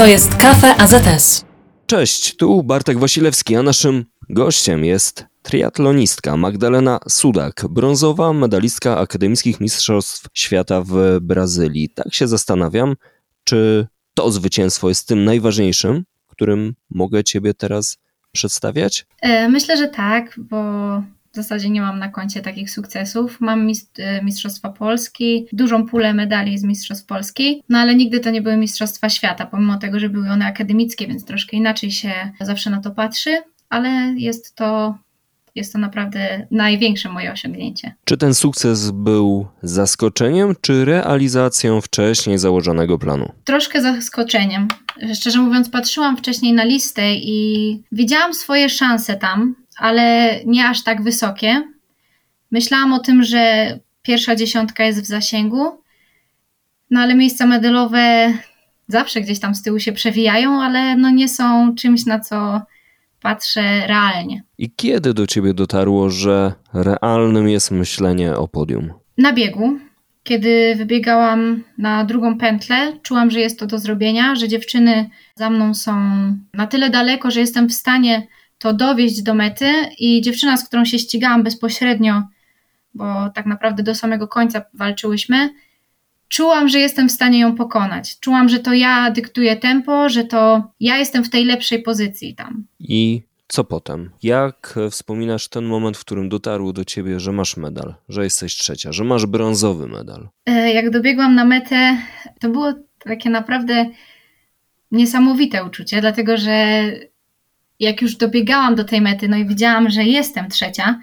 To jest Kafe AZS. Cześć, tu Bartek Wasilewski, a naszym gościem jest triatlonistka Magdalena Sudak, brązowa medalistka Akademickich Mistrzostw Świata w Brazylii. Tak się zastanawiam, czy to zwycięstwo jest tym najważniejszym, którym mogę Ciebie teraz przedstawiać? E, myślę, że tak, bo w zasadzie nie mam na koncie takich sukcesów. Mam e, Mistrzostwa Polski, dużą pulę medali z Mistrzostw Polski, no ale nigdy to nie były Mistrzostwa Świata, pomimo tego, że były one akademickie, więc troszkę inaczej się zawsze na to patrzy, ale jest to jest to naprawdę największe moje osiągnięcie. Czy ten sukces był zaskoczeniem, czy realizacją wcześniej założonego planu? Troszkę zaskoczeniem. Szczerze mówiąc, patrzyłam wcześniej na listę i widziałam swoje szanse tam, ale nie aż tak wysokie. Myślałam o tym, że pierwsza dziesiątka jest w zasięgu, no ale miejsca medalowe zawsze gdzieś tam z tyłu się przewijają, ale no nie są czymś, na co patrzę realnie. I kiedy do ciebie dotarło, że realnym jest myślenie o podium? Na biegu. Kiedy wybiegałam na drugą pętlę, czułam, że jest to do zrobienia, że dziewczyny za mną są na tyle daleko, że jestem w stanie to dowieść do mety i dziewczyna, z którą się ścigałam bezpośrednio, bo tak naprawdę do samego końca walczyłyśmy, czułam, że jestem w stanie ją pokonać. Czułam, że to ja dyktuję tempo, że to ja jestem w tej lepszej pozycji tam. I co potem? Jak wspominasz ten moment, w którym dotarło do ciebie, że masz medal, że jesteś trzecia, że masz brązowy medal? E, jak dobiegłam na metę, to było takie naprawdę niesamowite uczucie, dlatego że jak już dobiegałam do tej mety, no i widziałam, że jestem trzecia,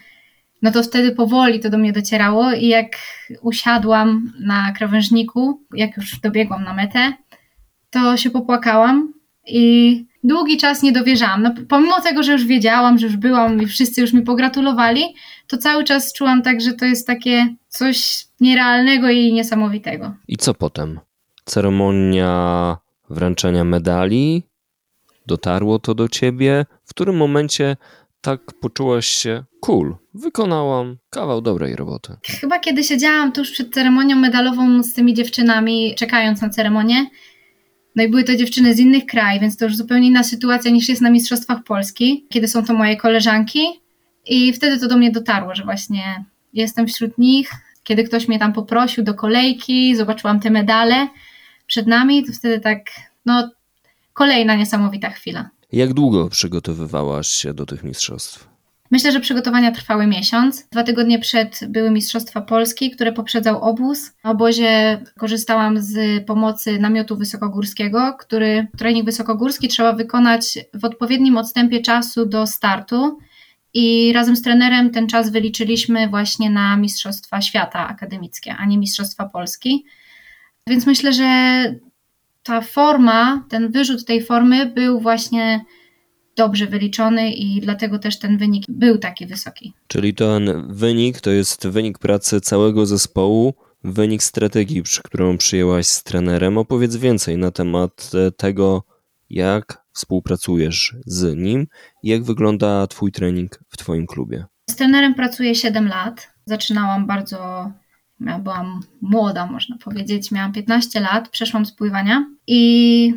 no to wtedy powoli to do mnie docierało i jak usiadłam na krawężniku, jak już dobiegłam na metę, to się popłakałam i długi czas nie dowierzałam. No, pomimo tego, że już wiedziałam, że już byłam i wszyscy już mi pogratulowali, to cały czas czułam tak, że to jest takie coś nierealnego i niesamowitego. I co potem? Ceremonia wręczenia medali? Dotarło to do ciebie? W którym momencie tak poczułaś się cool, wykonałam kawał dobrej roboty? Chyba kiedy siedziałam tuż przed ceremonią medalową z tymi dziewczynami, czekając na ceremonię, no i były to dziewczyny z innych krajów, więc to już zupełnie inna sytuacja niż jest na Mistrzostwach Polski, kiedy są to moje koleżanki. I wtedy to do mnie dotarło, że właśnie jestem wśród nich. Kiedy ktoś mnie tam poprosił do kolejki, zobaczyłam te medale przed nami, to wtedy tak, no, kolejna niesamowita chwila. Jak długo przygotowywałaś się do tych mistrzostw? Myślę, że przygotowania trwały miesiąc. Dwa tygodnie przed były Mistrzostwa Polski, które poprzedzał obóz. Na obozie korzystałam z pomocy namiotu wysokogórskiego, który trening wysokogórski trzeba wykonać w odpowiednim odstępie czasu do startu. I razem z trenerem ten czas wyliczyliśmy właśnie na Mistrzostwa Świata akademickie, a nie Mistrzostwa Polski. Więc myślę, że ta forma, ten wyrzut tej formy był właśnie dobrze wyliczony i dlatego też ten wynik był taki wysoki. Czyli ten wynik to jest wynik pracy całego zespołu, wynik strategii, którą przyjęłaś z trenerem. Opowiedz więcej na temat tego, jak współpracujesz z nim i jak wygląda Twój trening w Twoim klubie. Z trenerem pracuję 7 lat. Zaczynałam bardzo ja byłam młoda, można powiedzieć, miałam 15 lat, przeszłam z pływania i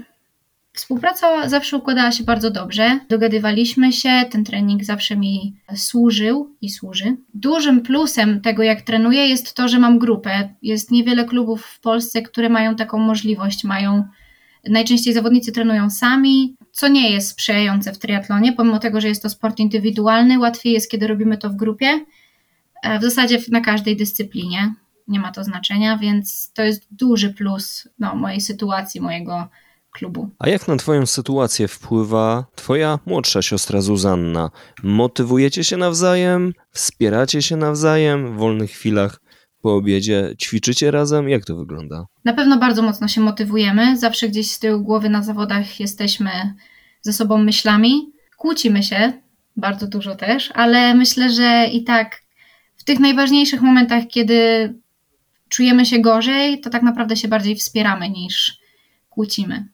Współpraca zawsze układała się bardzo dobrze. Dogadywaliśmy się, ten trening zawsze mi służył i służy. Dużym plusem tego, jak trenuję, jest to, że mam grupę. Jest niewiele klubów w Polsce, które mają taką możliwość. Mają najczęściej zawodnicy trenują sami, co nie jest sprzyjające w triatlonie, pomimo tego, że jest to sport indywidualny. Łatwiej jest, kiedy robimy to w grupie. E, w zasadzie na każdej dyscyplinie nie ma to znaczenia, więc to jest duży plus no, mojej sytuacji, mojego klubu. A jak na Twoją sytuację wpływa Twoja młodsza siostra Zuzanna? Motywujecie się nawzajem? Wspieracie się nawzajem w wolnych chwilach? Po obiedzie ćwiczycie razem? Jak to wygląda? Na pewno bardzo mocno się motywujemy. Zawsze gdzieś z tyłu głowy na zawodach jesteśmy ze sobą myślami. Kłócimy się bardzo dużo też, ale myślę, że i tak w tych najważniejszych momentach, kiedy czujemy się gorzej, to tak naprawdę się bardziej wspieramy niż kłócimy.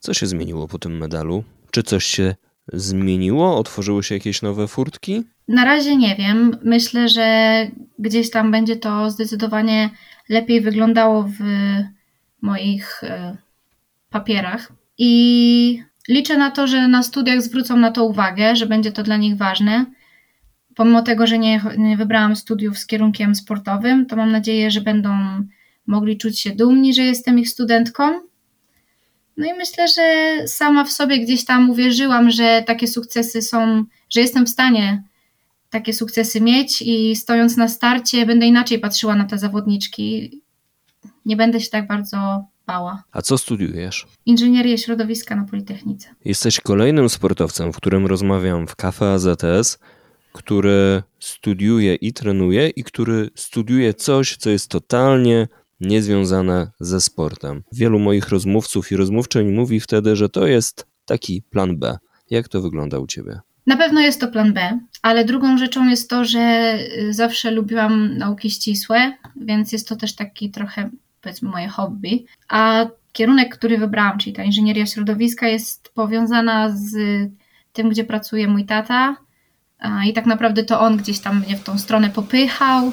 Co się zmieniło po tym medalu? Czy coś się zmieniło? Otworzyły się jakieś nowe furtki? Na razie nie wiem. Myślę, że gdzieś tam będzie to zdecydowanie lepiej wyglądało w moich e, papierach. I liczę na to, że na studiach zwrócą na to uwagę, że będzie to dla nich ważne. Pomimo tego, że nie, nie wybrałam studiów z kierunkiem sportowym, to mam nadzieję, że będą mogli czuć się dumni, że jestem ich studentką. No i myślę, że sama w sobie gdzieś tam uwierzyłam, że takie sukcesy są, że jestem w stanie takie sukcesy mieć i stojąc na starcie będę inaczej patrzyła na te zawodniczki. Nie będę się tak bardzo bała. A co studiujesz? Inżynierię środowiska na Politechnice. Jesteś kolejnym sportowcem, w którym rozmawiam w Cafe AZS, który studiuje i trenuje i który studiuje coś, co jest totalnie niezwiązane ze sportem. Wielu moich rozmówców i rozmówczyń mówi wtedy, że to jest taki plan B. Jak to wygląda u ciebie? Na pewno jest to plan B, ale drugą rzeczą jest to, że y, zawsze lubiłam nauki ścisłe, więc jest to też taki trochę, powiedzmy, moje hobby. A kierunek, który wybrałam, czyli ta inżynieria środowiska, jest powiązana z tym, gdzie pracuje mój tata. I tak naprawdę to on gdzieś tam mnie w tą stronę popychał,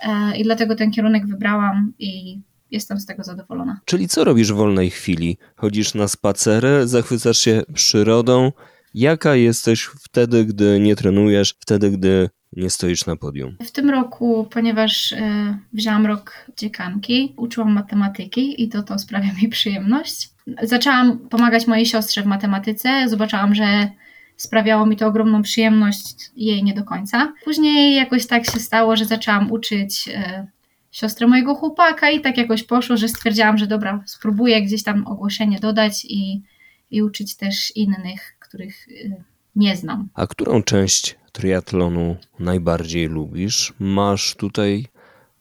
e, i dlatego ten kierunek wybrałam i jestem z tego zadowolona. Czyli co robisz w wolnej chwili? Chodzisz na spacery, zachwycasz się przyrodą, Jaka jesteś wtedy, gdy nie trenujesz, wtedy, gdy nie stoisz na podium? W tym roku, ponieważ e, wzięłam rok dziekanki, uczyłam matematyki i to to sprawia mi przyjemność. Zaczęłam pomagać mojej siostrze w matematyce, zobaczyłam, że sprawiało mi to ogromną przyjemność, jej nie do końca. Później jakoś tak się stało, że zaczęłam uczyć e, siostrę mojego chłopaka i tak jakoś poszło, że stwierdziłam, że dobra, spróbuję gdzieś tam ogłoszenie dodać i, i uczyć też innych których y, nie znam. A którą część triatlonu najbardziej lubisz? Masz tutaj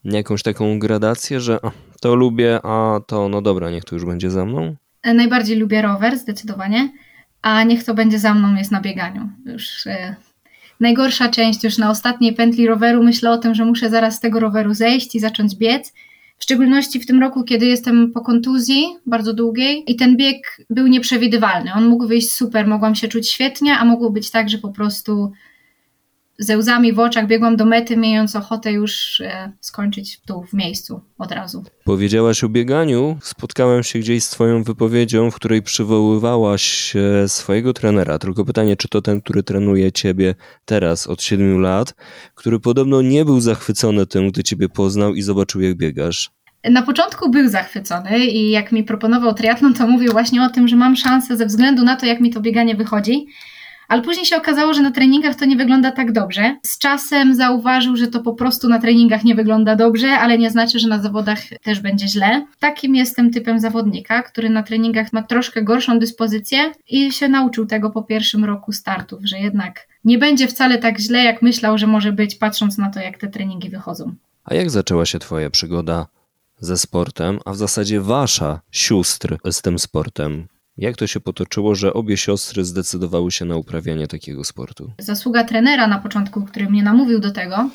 jakąś taką gradację, że to lubię, a to no dobra, niech to już będzie za mną? E, najbardziej lubię rower, zdecydowanie, a niech to będzie za mną jest na bieganiu. Już e, najgorsza część, już na ostatniej pętli roweru myślę o tym, że muszę zaraz z tego roweru zejść i zacząć biec w szczególności w tym roku, kiedy jestem po kontuzji bardzo długiej i ten bieg był nieprzewidywalny. On mógł wyjść super, mogłam się czuć świetnie, a mogło być tak, że po prostu ze łzami w oczach biegłam do mety, mając ochotę już e, skończyć tu w miejscu od razu. Powiedziałaś o bieganiu. Spotkałem się gdzieś z Twoją wypowiedzią, w której przywoływałaś swojego trenera. Tylko pytanie, czy to ten, który trenuje Ciebie teraz od 7 lat, który podobno nie był zachwycony tym, gdy Ciebie poznał i zobaczył, jak biegasz. Na początku był zachwycony i jak mi proponował triatlon, to mówił właśnie o tym, że mam szansę ze względu na to, jak mi to bieganie wychodzi ale później się okazało, że na treningach to nie wygląda tak dobrze. Z czasem zauważył, że to po prostu na treningach nie wygląda dobrze, ale nie znaczy, że na zawodach też będzie źle. Takim jestem typem zawodnika, który na treningach ma troszkę gorszą dyspozycję i się nauczył tego po pierwszym roku startów, że jednak nie będzie wcale tak źle, jak myślał, że może być, patrząc na to, jak te treningi wychodzą. A jak zaczęła się Twoja przygoda ze sportem, a w zasadzie Wasza sióstr z tym sportem? Jak to się potoczyło, że obie siostry zdecydowały się na uprawianie takiego sportu? Zasługa trenera na początku, który mnie namówił do tego,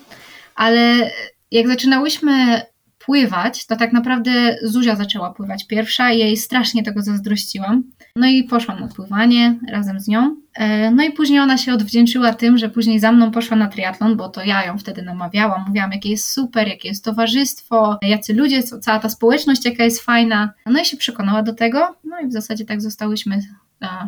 ale jak zaczynałyśmy pływać, to tak naprawdę Zuzia zaczęła pływać pierwsza i jej strasznie tego zazdrościłam. No i poszłam na pływanie razem z nią. E, no i później ona się odwdzięczyła tym, że później za mną poszła na triatlon, bo to ja ją wtedy namawiałam. Mówiłam, jakie jest super, jakie jest towarzystwo, jacy ludzie, cała ta społeczność, jaka jest fajna. No i się przekonała do tego. No i w zasadzie tak zostałyśmy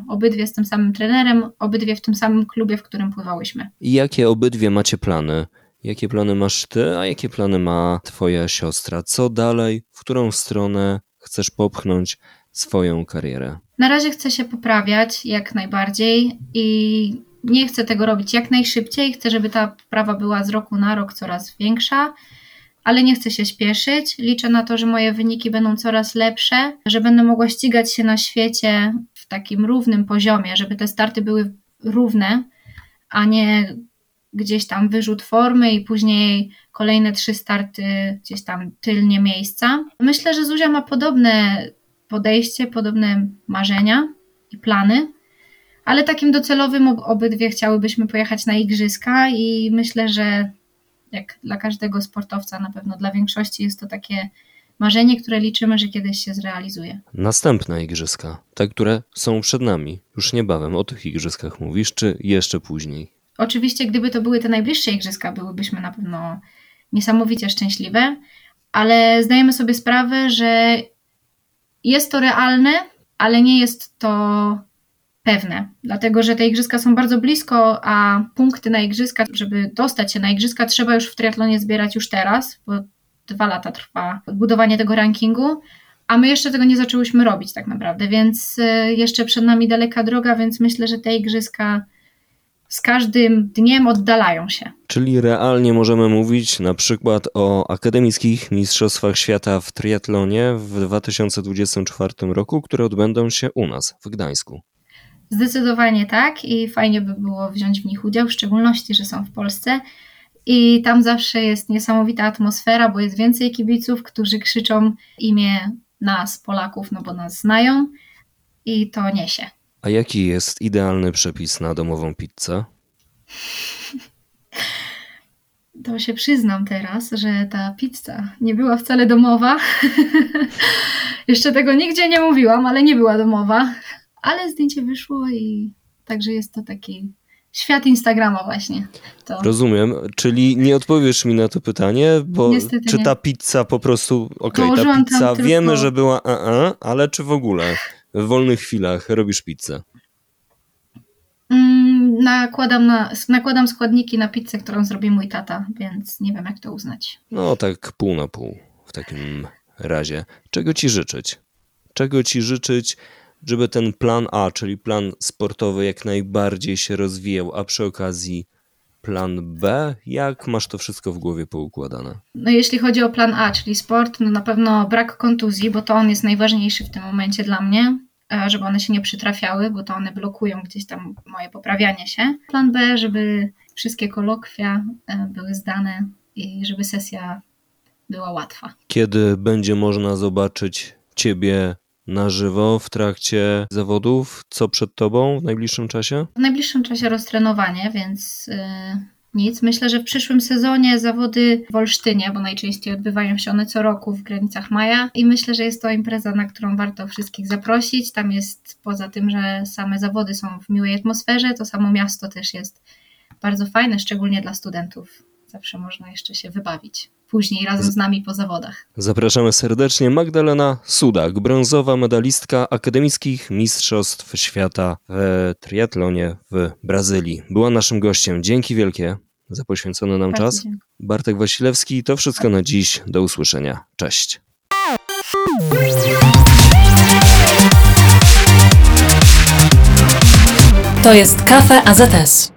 obydwie z tym samym trenerem, obydwie w tym samym klubie, w którym pływałyśmy. I jakie obydwie macie plany? Jakie plany masz ty, a jakie plany ma twoja siostra? Co dalej? W którą stronę chcesz popchnąć swoją karierę? Na razie chcę się poprawiać jak najbardziej i nie chcę tego robić jak najszybciej. Chcę, żeby ta poprawa była z roku na rok coraz większa, ale nie chcę się śpieszyć. Liczę na to, że moje wyniki będą coraz lepsze, że będę mogła ścigać się na świecie w takim równym poziomie, żeby te starty były równe, a nie gdzieś tam wyrzut formy i później kolejne trzy starty gdzieś tam tylnie miejsca. Myślę, że Zuzia ma podobne podejście, podobne marzenia i plany, ale takim docelowym obydwie chciałybyśmy pojechać na igrzyska i myślę, że jak dla każdego sportowca, na pewno dla większości jest to takie marzenie, które liczymy, że kiedyś się zrealizuje. Następne igrzyska, te, które są przed nami, już niebawem o tych igrzyskach mówisz, czy jeszcze później? Oczywiście, gdyby to były te najbliższe igrzyska, byłybyśmy na pewno niesamowicie szczęśliwe, ale zdajemy sobie sprawę, że jest to realne, ale nie jest to pewne, dlatego że te igrzyska są bardzo blisko, a punkty na igrzyska, żeby dostać się na igrzyska, trzeba już w triatlonie zbierać już teraz, bo dwa lata trwa odbudowanie tego rankingu, a my jeszcze tego nie zaczęłyśmy robić tak naprawdę, więc y, jeszcze przed nami daleka droga, więc myślę, że te igrzyska z każdym dniem oddalają się. Czyli realnie możemy mówić na przykład o akademickich mistrzostwach świata w triatlonie w 2024 roku, które odbędą się u nas w Gdańsku. Zdecydowanie tak i fajnie by było wziąć w nich udział, w szczególności, że są w Polsce. I tam zawsze jest niesamowita atmosfera, bo jest więcej kibiców, którzy krzyczą imię nas, Polaków, no bo nas znają i to niesie. A jaki jest idealny przepis na domową pizzę? To się przyznam teraz, że ta pizza nie była wcale domowa. Jeszcze tego nigdzie nie mówiłam, ale nie była domowa. Ale zdjęcie wyszło i także jest to taki świat Instagrama właśnie. To Rozumiem, czyli nie odpowiesz mi na to pytanie, bo Niestety czy nie. ta pizza po prostu, okej, ta Położyłam tam pizza tylko- wiemy, że była a, ale czy w ogóle w wolnych chwilach robisz pizzę? mm, nakładam, na, nakładam składniki na pizzę, którą zrobi mój tata, więc nie wiem jak to uznać. No tak pół na pół w takim razie. Czego ci życzyć? Czego ci życzyć, żeby ten plan A, czyli plan sportowy jak najbardziej się rozwijał, a przy okazji plan B, jak masz to wszystko w głowie poukładane? No jeśli chodzi o plan A, czyli sport, no na pewno brak kontuzji, bo to on jest najważniejszy w tym momencie dla mnie, e, żeby one się nie przytrafiały, bo to one blokują gdzieś tam moje poprawianie się. Plan B, żeby wszystkie kolokwia e, były zdane i żeby sesja była łatwa. Kiedy będzie można zobaczyć ciebie na żywo w trakcie zawodów? Co przed tobą w najbliższym czasie? W najbliższym czasie roztrenowanie, więc y, nic. Myślę, że w przyszłym sezonie zawody w Olsztynie, bo najczęściej odbywają się one co roku w granicach maja i myślę, że jest to impreza, na którą warto wszystkich zaprosić. Tam jest, poza tym, że same zawody są w miłej atmosferze, to samo miasto też jest bardzo fajne, szczególnie dla studentów. Zawsze można jeszcze się wybawić. Później razem z nami po zawodach. Zapraszamy serdecznie Magdalena Sudak, brązowa medalistka akademickich mistrzostw świata w triatlonie w Brazylii. Była naszym gościem. Dzięki wielkie za poświęcony nam Bardzo czas. dziękuję. Bartek Wasilewski, to wszystko na dziś. Do usłyszenia. Cześć. To jest Kafe AZS.